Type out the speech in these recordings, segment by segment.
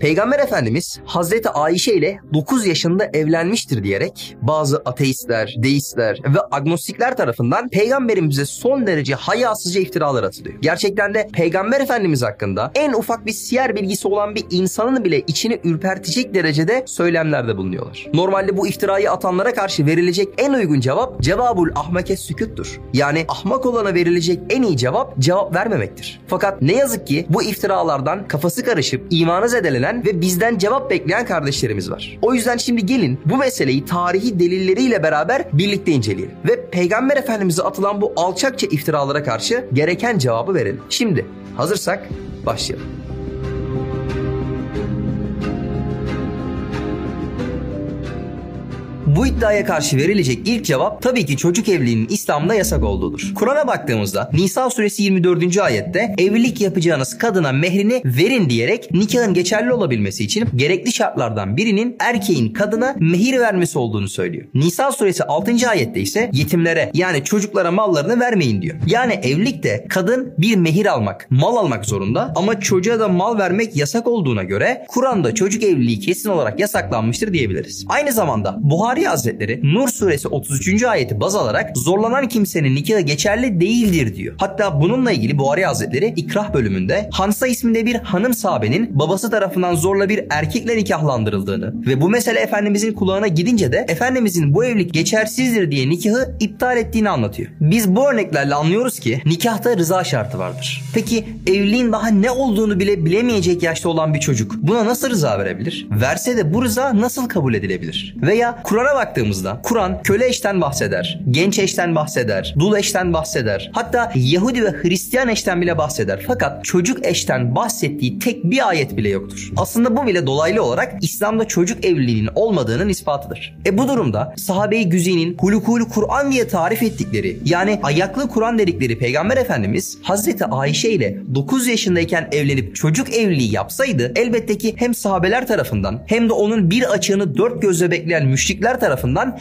Peygamber Efendimiz Hazreti Ayşe ile 9 yaşında evlenmiştir diyerek bazı ateistler, deistler ve agnostikler tarafından peygamberimize son derece hayasızca iftiralar atılıyor. Gerçekten de Peygamber Efendimiz hakkında en ufak bir siyer bilgisi olan bir insanın bile içini ürpertecek derecede söylemlerde bulunuyorlar. Normalde bu iftirayı atanlara karşı verilecek en uygun cevap cevabul ahmake süküttür. Yani ahmak olana verilecek en iyi cevap cevap vermemektir. Fakat ne yazık ki bu iftiralardan kafası karışıp imanı zedelenen ve bizden cevap bekleyen kardeşlerimiz var. O yüzden şimdi gelin bu meseleyi tarihi delilleriyle beraber birlikte inceleyelim. Ve Peygamber Efendimiz'e atılan bu alçakça iftiralara karşı gereken cevabı verelim. Şimdi hazırsak başlayalım. Bu iddiaya karşı verilecek ilk cevap tabii ki çocuk evliliğinin İslam'da yasak olduğudur. Kur'an'a baktığımızda Nisa suresi 24. ayette evlilik yapacağınız kadına mehrini verin diyerek nikahın geçerli olabilmesi için gerekli şartlardan birinin erkeğin kadına mehir vermesi olduğunu söylüyor. Nisa suresi 6. ayette ise yetimlere yani çocuklara mallarını vermeyin diyor. Yani evlilikte kadın bir mehir almak, mal almak zorunda ama çocuğa da mal vermek yasak olduğuna göre Kur'an'da çocuk evliliği kesin olarak yasaklanmıştır diyebiliriz. Aynı zamanda Buhari Hazretleri Nur suresi 33. ayeti baz alarak zorlanan kimsenin nikahı geçerli değildir diyor. Hatta bununla ilgili Buhari Hazretleri ikrah bölümünde Hansa isminde bir hanım sahabenin babası tarafından zorla bir erkekle nikahlandırıldığını ve bu mesele Efendimizin kulağına gidince de Efendimizin bu evlilik geçersizdir diye nikahı iptal ettiğini anlatıyor. Biz bu örneklerle anlıyoruz ki nikahta rıza şartı vardır. Peki evliliğin daha ne olduğunu bile bilemeyecek yaşta olan bir çocuk buna nasıl rıza verebilir? Verse de bu rıza nasıl kabul edilebilir? Veya Kur'an'a baktığımızda Kur'an köle eşten bahseder, genç eşten bahseder, dul eşten bahseder. Hatta Yahudi ve Hristiyan eşten bile bahseder. Fakat çocuk eşten bahsettiği tek bir ayet bile yoktur. Aslında bu bile dolaylı olarak İslam'da çocuk evliliğinin olmadığının ispatıdır. E bu durumda sahabe-i güzinin hulukul Kur'an diye tarif ettikleri yani ayaklı Kur'an dedikleri Peygamber Efendimiz Hazreti Ayşe ile 9 yaşındayken evlenip çocuk evliliği yapsaydı elbette ki hem sahabeler tarafından hem de onun bir açığını dört gözle bekleyen müşrikler tarafından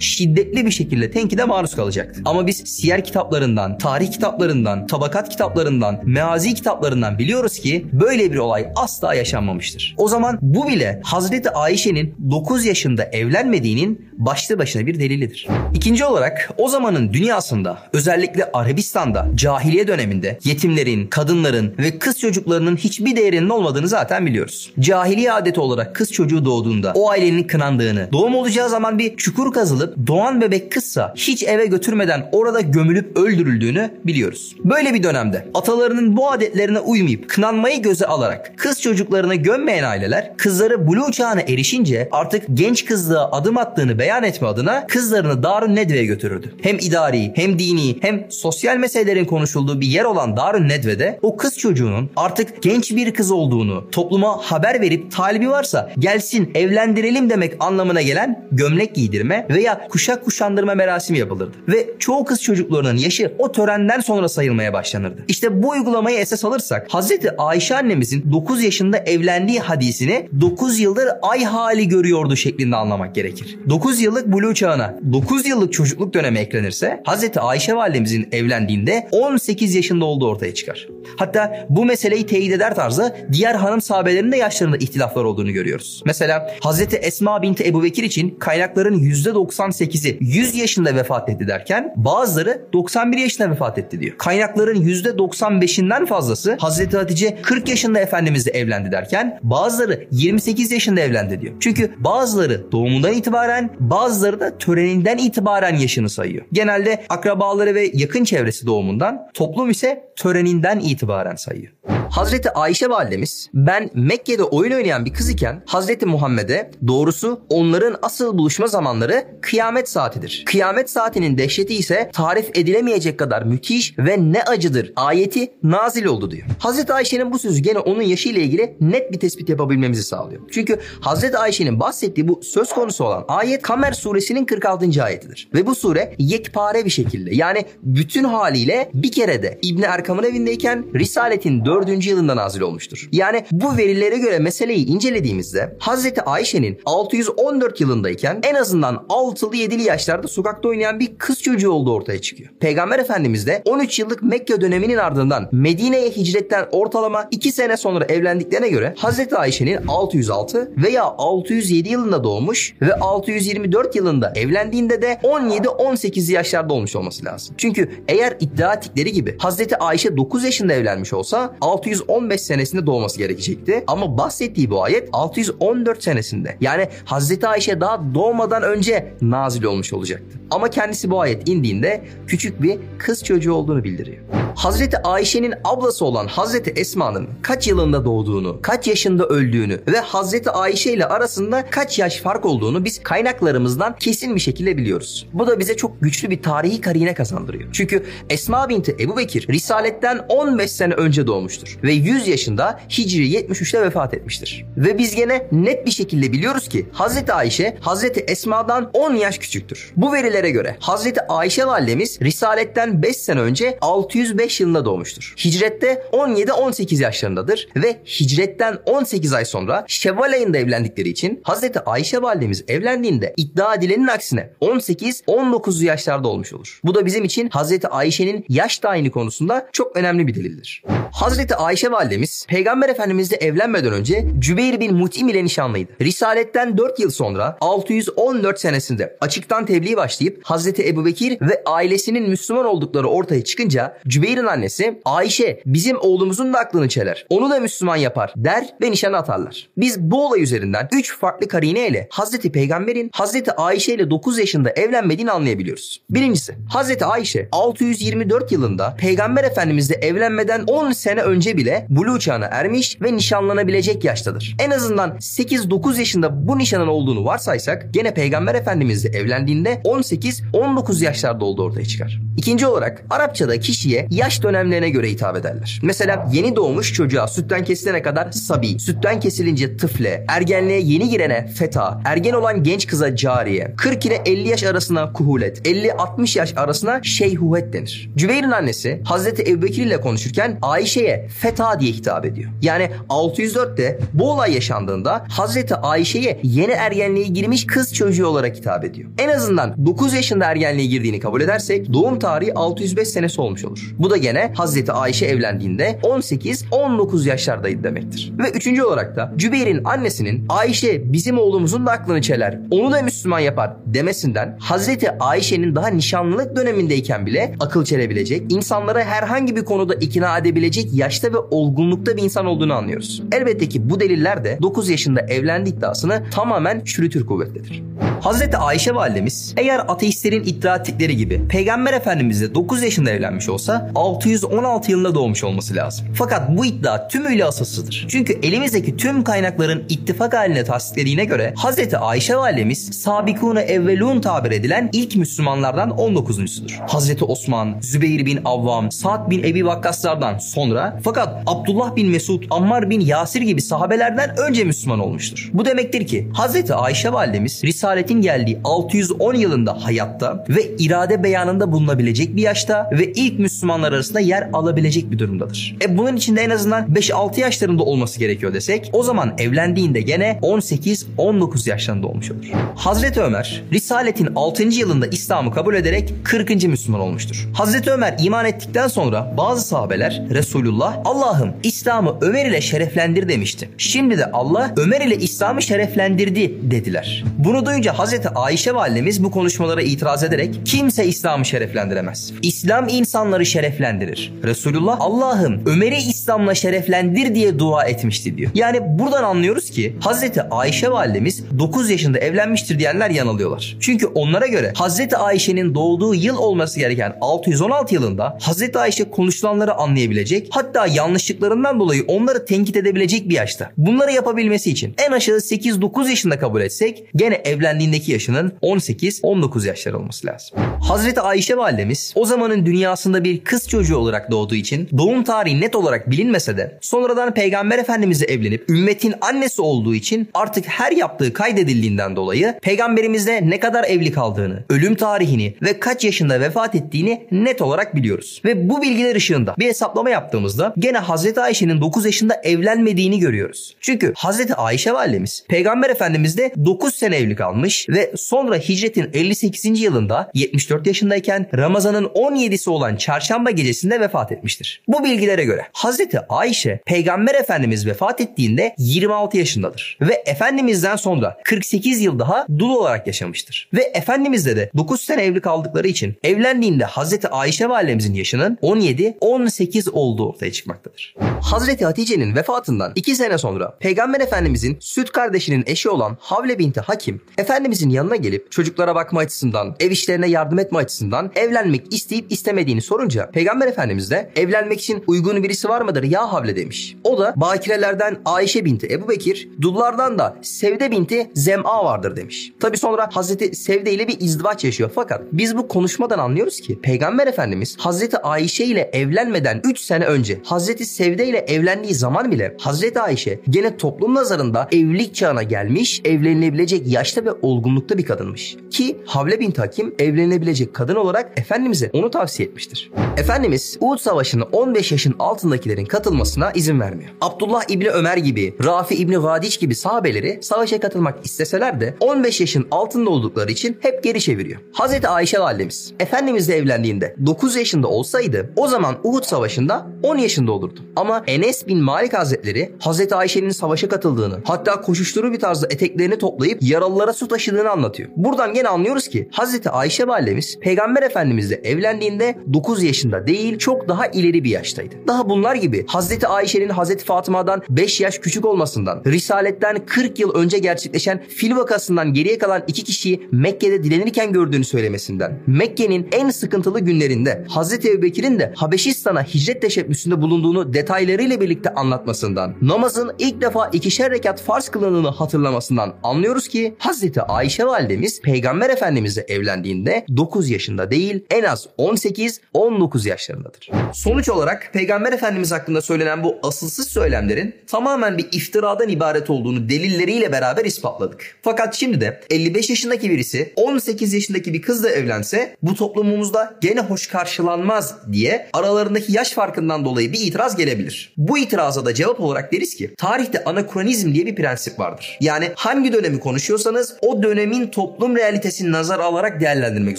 şiddetli bir şekilde tenkide maruz kalacaktı. Ama biz siyer kitaplarından, tarih kitaplarından, tabakat kitaplarından, meazi kitaplarından biliyoruz ki böyle bir olay asla yaşanmamıştır. O zaman bu bile Hazreti Ayşe'nin 9 yaşında evlenmediğinin başlı başına bir delilidir. İkinci olarak o zamanın dünyasında özellikle Arabistan'da cahiliye döneminde yetimlerin, kadınların ve kız çocuklarının hiçbir değerinin olmadığını zaten biliyoruz. Cahiliye adeti olarak kız çocuğu doğduğunda o ailenin kınandığını, doğum olacağı zaman bir çukur kazılıp doğan bebek kızsa hiç eve götürmeden orada gömülüp öldürüldüğünü biliyoruz. Böyle bir dönemde atalarının bu adetlerine uymayıp kınanmayı göze alarak kız çocuklarını gömmeyen aileler kızları buluğ çağına erişince artık genç kızlığa adım attığını beyan etme adına kızlarını Darun Nedve'ye götürürdü. Hem idari hem dini hem sosyal meselelerin konuşulduğu bir yer olan Darun Nedve'de o kız çocuğunun artık genç bir kız olduğunu topluma haber verip talibi varsa gelsin evlendirelim demek anlamına gelen gömlek giydirme veya kuşak kuşandırma merasimi yapılırdı. Ve çoğu kız çocuklarının yaşı o törenden sonra sayılmaya başlanırdı. İşte bu uygulamayı esas alırsak Hazreti Ayşe annemizin 9 yaşında evlendiği hadisini 9 yıldır ay hali görüyordu şeklinde anlamak gerekir. 9 yıllık buluğ çağına 9 yıllık çocukluk dönemi eklenirse Hazreti Ayşe validemizin evlendiğinde 18 yaşında olduğu ortaya çıkar. Hatta bu meseleyi teyit eder tarzda diğer hanım sahabelerin de yaşlarında ihtilaflar olduğunu görüyoruz. Mesela Hazreti Esma binti Ebu Bekir için kaynakların %98'i 100 yaşında vefat etti derken bazıları 91 yaşında vefat etti diyor. Kaynakların %95'inden fazlası Hazreti Hatice 40 yaşında Efendimizle evlendi derken bazıları 28 yaşında evlendi diyor. Çünkü bazıları doğumundan itibaren bazıları da töreninden itibaren yaşını sayıyor. Genelde akrabaları ve yakın çevresi doğumundan toplum ise töreninden itibaren sayıyor. Hazreti Ayşe validemiz ben Mekke'de oyun oynayan bir kız iken Hazreti Muhammed'e doğrusu onların asıl buluşma zamanları kıyamet saatidir. Kıyamet saatinin dehşeti ise tarif edilemeyecek kadar müthiş ve ne acıdır ayeti nazil oldu diyor. Hazreti Ayşe'nin bu sözü gene onun yaşıyla ilgili net bir tespit yapabilmemizi sağlıyor. Çünkü Hazreti Ayşe'nin bahsettiği bu söz konusu olan ayet Kamer suresinin 46. ayetidir. Ve bu sure yekpare bir şekilde yani bütün haliyle bir kere de İbni Erkam'ın evindeyken Risaletin 4 603. yılında nazil olmuştur. Yani bu verilere göre meseleyi incelediğimizde Hazreti Ayşe'nin 614 yılındayken en azından 6'lı 7'li yaşlarda sokakta oynayan bir kız çocuğu olduğu ortaya çıkıyor. Peygamber Efendimiz de 13 yıllık Mekke döneminin ardından Medine'ye hicretten ortalama 2 sene sonra evlendiklerine göre Hazreti Ayşe'nin 606 veya 607 yılında doğmuş ve 624 yılında evlendiğinde de 17-18 yaşlarda olmuş olması lazım. Çünkü eğer iddia ettikleri gibi Hazreti Ayşe 9 yaşında evlenmiş olsa 615 senesinde doğması gerekecekti. Ama bahsettiği bu ayet 614 senesinde. Yani Hazreti Ayşe daha doğmadan önce nazil olmuş olacaktı. Ama kendisi bu ayet indiğinde küçük bir kız çocuğu olduğunu bildiriyor. Hazreti Ayşe'nin ablası olan Hazreti Esma'nın kaç yılında doğduğunu, kaç yaşında öldüğünü ve Hazreti Ayşe ile arasında kaç yaş fark olduğunu biz kaynaklarımızdan kesin bir şekilde biliyoruz. Bu da bize çok güçlü bir tarihi karine kazandırıyor. Çünkü Esma binti Ebu Bekir Risaletten 15 sene önce doğmuştur ve 100 yaşında Hicri 73'te vefat etmiştir. Ve biz gene net bir şekilde biliyoruz ki Hazreti Ayşe Hazreti Esma'dan 10 yaş küçüktür. Bu verilere göre Hazreti Ayşe validemiz Risaletten 5 sene önce 605 yılında doğmuştur. Hicrette 17-18 yaşlarındadır ve hicretten 18 ay sonra Şevval ayında evlendikleri için Hazreti Ayşe validemiz evlendiğinde iddia edilenin aksine 18-19 yaşlarda olmuş olur. Bu da bizim için Hazreti Ayşe'nin yaş tayini konusunda çok önemli bir delildir. Hazreti Ayşe validemiz Peygamber Efendimizle evlenmeden önce Cübeyr bin Mut'im ile nişanlıydı. Risaletten 4 yıl sonra 614 senesinde açıktan tebliğ başlayıp Hazreti Ebubekir ve ailesinin Müslüman oldukları ortaya çıkınca Cübeyr'in annesi Ayşe bizim oğlumuzun da aklını çeler. Onu da Müslüman yapar der ve nişana atarlar. Biz bu olay üzerinden 3 farklı karine ile Hazreti Peygamber'in Hazreti Ayşe ile 9 yaşında evlenmediğini anlayabiliyoruz. Birincisi Hazreti Ayşe 624 yılında Peygamber Efendimizle evlenmeden 10 sene önce bile buluğ çağına ermiş ve nişanlanabilecek yaştadır. En azından 8-9 yaşında bu nişanın olduğunu varsaysak gene Peygamber Efendimizle evlendiğinde 18-19 yaşlarda olduğu ortaya çıkar. İkinci olarak Arapçada kişiye yaş dönemlerine göre hitap ederler. Mesela yeni doğmuş çocuğa sütten kesilene kadar sabi, sütten kesilince tıfle, ergenliğe yeni girene feta, ergen olan genç kıza cariye, 40 ile 50 yaş arasına kuhulet, 50-60 yaş arasına şeyhuhet denir. Cübeyr'in annesi Hazreti Ebubekir ile konuşurken Ayşe'ye feta diye hitap ediyor. Yani 604'te bu olay yaşandığında Hazreti Ayşe'ye yeni ergenliğe girmiş kız çocuğu olarak hitap ediyor. En azından 9 yaşında ergenliğe girdiğini kabul edersek doğum tarihi 605 senesi olmuş olur. Bu da gene Hazreti Ayşe evlendiğinde 18-19 yaşlardaydı demektir. Ve üçüncü olarak da Cübeyr'in annesinin Ayşe bizim oğlumuzun da aklını çeler, onu da Müslüman yapar demesinden Hazreti Ayşe'nin daha nişanlılık dönemindeyken bile akıl çelebilecek, insanlara herhangi bir konuda ikna edebilecek yaşta ve olgunlukta bir insan olduğunu anlıyoruz. Elbette ki bu deliller de 9 yaşında evlendi iddiasını tamamen çürütür kuvvetlidir. Hazreti Ayşe validemiz eğer ateistlerin iddia ettikleri gibi Peygamber Efendimizle 9 yaşında evlenmiş olsa 616 yılında doğmuş olması lazım. Fakat bu iddia tümüyle asılsızdır. Çünkü elimizdeki tüm kaynakların ittifak haline tasdiklediğine göre Hazreti Ayşe validemiz Sabikune evvelun tabir edilen ilk Müslümanlardan 19'uncusudur. Hazreti Osman, Zübeyir bin Avvam, Sa'd bin Ebi Vakkaslardan sonra fakat Abdullah bin Mesud, Ammar bin Yasir gibi sahabelerden önce Müslüman olmuştur. Bu demektir ki Hazreti Ayşe validemiz Risaletin geldiği 610 yılında hayatta ve irade beyanında bulunabilecek bir yaşta ve ilk Müslümanlar arasında yer alabilecek bir durumdadır. E bunun içinde en azından 5-6 yaşlarında olması gerekiyor desek o zaman evlendiğinde gene 18-19 yaşlarında olmuş olur. Hazreti Ömer Risaletin 6. yılında İslam'ı kabul ederek 40. Müslüman olmuştur. Hazreti Ömer iman ettikten sonra bazı sahabeler Resulullah Allah'ım İslam'ı Ömer ile şereflendir demişti. Şimdi de Allah Ömer ile İslam'ı şereflendirdi dediler. Bunu duyunca Hazreti Ayşe validemiz bu konuşmalara itiraz ederek kimse İslam'ı şereflendiremez. İslam insanları şereflendirir. Resulullah Allah'ım Ömer'i İslam'la şereflendir diye dua etmişti diyor. Yani buradan anlıyoruz ki Hazreti Ayşe validemiz 9 yaşında evlenmiştir diyenler yanılıyorlar. Çünkü onlara göre Hazreti Ayşe'nin doğduğu yıl olması gereken 616 yılında Hazreti Ayşe konuşulanları anlayabilecek hatta yanlışlıklarından dolayı onları tenkit edebilecek bir yaşta. Bunları yapabilmesi için en aşağı 8-9 yaşında kabul etsek gene evlendiğinde evliliğindeki yaşının 18-19 yaşları olması lazım. Hazreti Ayşe validemiz o zamanın dünyasında bir kız çocuğu olarak doğduğu için doğum tarihi net olarak bilinmese de sonradan Peygamber Efendimiz'e evlenip ümmetin annesi olduğu için artık her yaptığı kaydedildiğinden dolayı peygamberimizle ne kadar evli kaldığını, ölüm tarihini ve kaç yaşında vefat ettiğini net olarak biliyoruz. Ve bu bilgiler ışığında bir hesaplama yaptığımızda gene Hazreti Ayşe'nin 9 yaşında evlenmediğini görüyoruz. Çünkü Hazreti Ayşe validemiz Peygamber Efendimiz'de 9 sene evli kalmış ve sonra hicretin 58. yılında 74 yaşındayken Ramazan'ın 17'si olan çarşamba gecesinde vefat etmiştir. Bu bilgilere göre Hazreti Ayşe Peygamber Efendimiz vefat ettiğinde 26 yaşındadır ve Efendimiz'den sonra 48 yıl daha dul olarak yaşamıştır. Ve Efendimiz'de de 9 sene evli kaldıkları için evlendiğinde Hazreti Ayşe validemizin yaşının 17-18 olduğu ortaya çıkmaktadır. Hazreti Hatice'nin vefatından 2 sene sonra Peygamber Efendimizin süt kardeşinin eşi olan Havle binti Hakim Efendimizin yanına gelip çocuklara bakma açısından, ev işlerine yardım etme açısından evlenmek isteyip istemediğini sorunca Peygamber Efendimiz de evlenmek için uygun birisi var mıdır ya Havle demiş. O da bakirelerden Ayşe binti Ebu Bekir, dullardan da Sevde binti Zem'a vardır demiş. Tabi sonra Hazreti Sevde ile bir izdivaç yaşıyor fakat biz bu konuşmadan anlıyoruz ki Peygamber Efendimiz Hazreti Ayşe ile evlenmeden 3 sene önce Hazreti Sevde ile evlendiği zaman bile Hazreti Ayşe gene toplum nazarında evlilik çağına gelmiş, evlenilebilecek yaşta ve olgunlukta bir kadınmış. Ki Havle bin Hakim evlenilebilecek kadın olarak Efendimiz'e onu tavsiye etmiştir. Efendimiz Uhud Savaşı'na 15 yaşın altındakilerin katılmasına izin vermiyor. Abdullah İbni Ömer gibi, Rafi İbni Gadiç gibi sahabeleri savaşa katılmak isteseler de 15 yaşın altında oldukları için hep geri çeviriyor. Hazreti Ayşe validemiz Efendimizle evlendiğinde 9 yaşında olsaydı o zaman Uhud Savaşı'nda 10 yaşında olurdu. Ama Enes bin Malik Hazretleri Hazreti Ayşe'nin savaşa katıldığını hatta koşuşturu bir tarzda eteklerini toplayıp yaralılara su taşıdığını anlatıyor. Buradan gene anlıyoruz ki Hazreti Ayşe validemiz Peygamber Efendimizle evlendiğinde 9 yaşında değil çok daha ileri bir yaştaydı. Daha bunlar gibi Hazreti Ayşe'nin Hazreti Fatıma'dan 5 yaş küçük olmasından, Risaletten 40 yıl önce gerçekleşen fil vakasından geriye kalan iki kişiyi Mekke'de dilenirken gördüğünü söylemesinden, Mekke'nin en sıkıntılı günlerinde Hazreti Ebubekir'in de Habeşistan'a hicret teşebbüsünde bulunduğunu detaylarıyla birlikte anlatmasından, namazın ilk defa ikişer rekat farz kılındığını hatırlamasından anlıyoruz ki Hazreti Ayşe validemiz Peygamber Efendimizle evlendiğinde 9 yaşında değil en az 18-19 yaşlarındadır. Sonuç olarak Peygamber Efendimiz hakkında söylenen bu asılsız söylemlerin tamamen bir iftiradan ibaret olduğunu delilleriyle beraber ispatladık. Fakat şimdi de 55 yaşındaki birisi 18 yaşındaki bir kızla evlense bu toplumumuzda gene hoş karşılanmaz diye aralarındaki yaş farkından dolayı bir itiraz gelebilir. Bu itiraza da cevap olarak deriz ki tarihte anakronizm diye bir prensip vardır. Yani hangi dönemi konuşuyorsanız o dönemin toplum realitesini nazar alarak değerlendirmek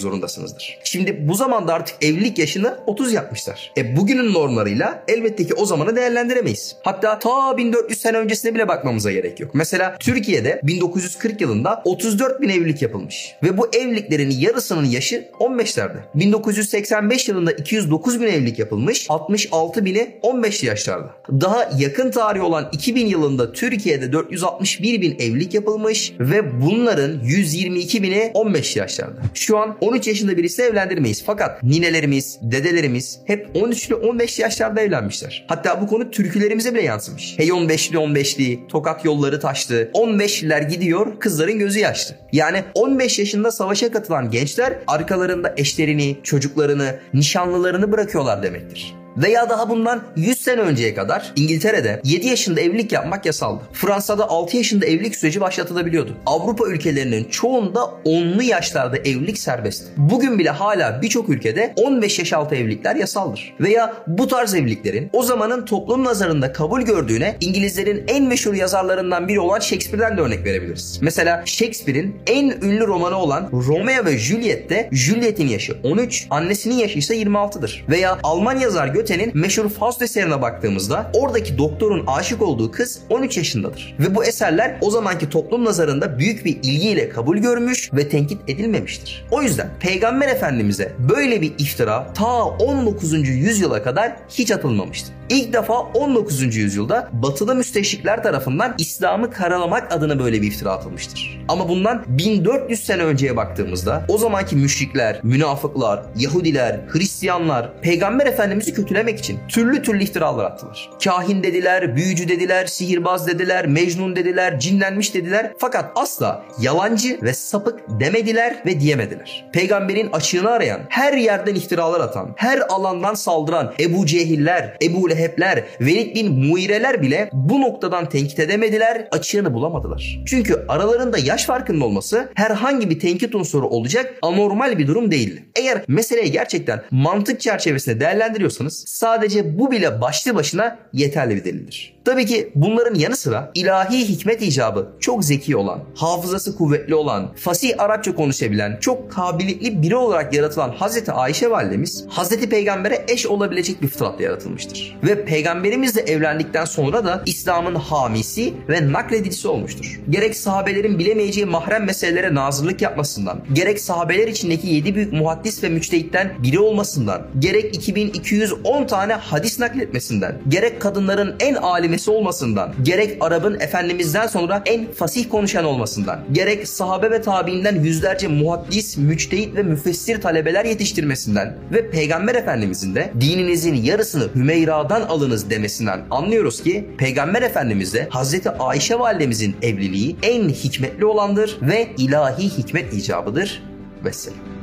zorundasınızdır. Şimdi bu zamanda artık evlilik yaşını 30 yapmışlar. E bugünün normlarıyla elbette ki o zamanı değerlendiremeyiz. Hatta ta 1400 sene öncesine bile bakmamıza gerek yok. Mesela Türkiye'de 1940 yılında 34 bin evlilik yapılmış. Ve bu evliliklerin yarısının yaşı 15'lerde. 1985 yılında 209 bin evlilik yapılmış. 66 bini 15 yaşlarda. Daha yakın tarihi olan 2000 yılında Türkiye'de 461 bin evlilik yapılmış ve bunların 122 bini 15 yaşlarda. Şu an 13 yaşında birisi evlendirmeyiz. Fakat ninelerimiz, dedelerimiz hep 13'lü 15 yaşlarda evlenmişler. Hatta bu konu türkülerimize bile yansımış. Hey 15'li 15'li, tokat yolları taştı. 15'liler gidiyor, kızların gözü yaşlı. Yani 15 yaşında savaşa katılan gençler arkalarında eşlerini, çocuklarını, nişanlılarını bırakıyorlar demektir. Veya daha bundan 100 sene önceye kadar İngiltere'de 7 yaşında evlilik yapmak yasaldı. Fransa'da 6 yaşında evlilik süreci başlatılabiliyordu. Avrupa ülkelerinin çoğunda 10'lu yaşlarda evlilik serbest. Bugün bile hala birçok ülkede 15 yaş altı evlilikler yasaldır. Veya bu tarz evliliklerin o zamanın toplum nazarında kabul gördüğüne İngilizlerin en meşhur yazarlarından biri olan Shakespeare'den de örnek verebiliriz. Mesela Shakespeare'in en ünlü romanı olan Romeo ve Juliet'te Juliet'in yaşı 13, annesinin yaşı ise 26'dır. Veya Alman yazar Goethe'nin meşhur Faust eserine baktığımızda oradaki doktorun aşık olduğu kız 13 yaşındadır. Ve bu eserler o zamanki toplum nazarında büyük bir ilgiyle kabul görmüş ve tenkit edilmemiştir. O yüzden Peygamber Efendimiz'e böyle bir iftira ta 19. yüzyıla kadar hiç atılmamıştı. İlk defa 19. yüzyılda batılı müsteşrikler tarafından İslam'ı karalamak adına böyle bir iftira atılmıştır. Ama bundan 1400 sene önceye baktığımızda o zamanki müşrikler, münafıklar, Yahudiler, Hristiyanlar Peygamber Efendimiz'i kötülemek için türlü türlü iftiralar attılar. Kahin dediler, büyücü dediler, sihirbaz dediler, mecnun dediler, cinlenmiş dediler. Fakat asla yalancı ve sapık demediler ve diyemediler. Peygamberin açığını arayan, her yerden iftiralar atan, her alandan saldıran Ebu Cehiller, Ebu Lehebler, Velid bin Muireler bile bu noktadan tenkit edemediler, açığını bulamadılar. Çünkü aralarında yaş farkının olması herhangi bir tenkit unsuru olacak anormal bir durum değil. Eğer meseleyi gerçekten mantık çerçevesinde değerlendiriyorsanız sadece bu bile başlı başına yeterli bir delildir. Tabii ki bunların yanı sıra ilahi hikmet icabı çok zeki olan, hafızası kuvvetli olan, fasih Arapça konuşabilen, çok kabiliyetli biri olarak yaratılan Hazreti Ayşe validemiz Hazreti Peygamber'e eş olabilecek bir fıtratla yaratılmıştır. Ve peygamberimizle evlendikten sonra da İslam'ın hamisi ve nakledicisi olmuştur. Gerek sahabelerin bilemeyeceği mahrem meselelere nazırlık yapmasından, gerek sahabeler içindeki yedi büyük muhaddis ve müçtehitten biri olmasından, gerek 2210 tane hadis nakletmesinden, gerek kadınların en alimesi olmasından, gerek Arap'ın Efendimiz'den sonra en fasih konuşan olmasından, gerek sahabe ve tabiinden yüzlerce muhaddis, müçtehit ve müfessir talebeler yetiştirmesinden ve Peygamber Efendimizin de dininizin yarısını Hümeyra'dan alınız demesinden anlıyoruz ki Peygamber Efendimizle Hazreti Ayşe validemizin evliliği en hikmetli olandır ve ilahi hikmet icabıdır. Vesselam.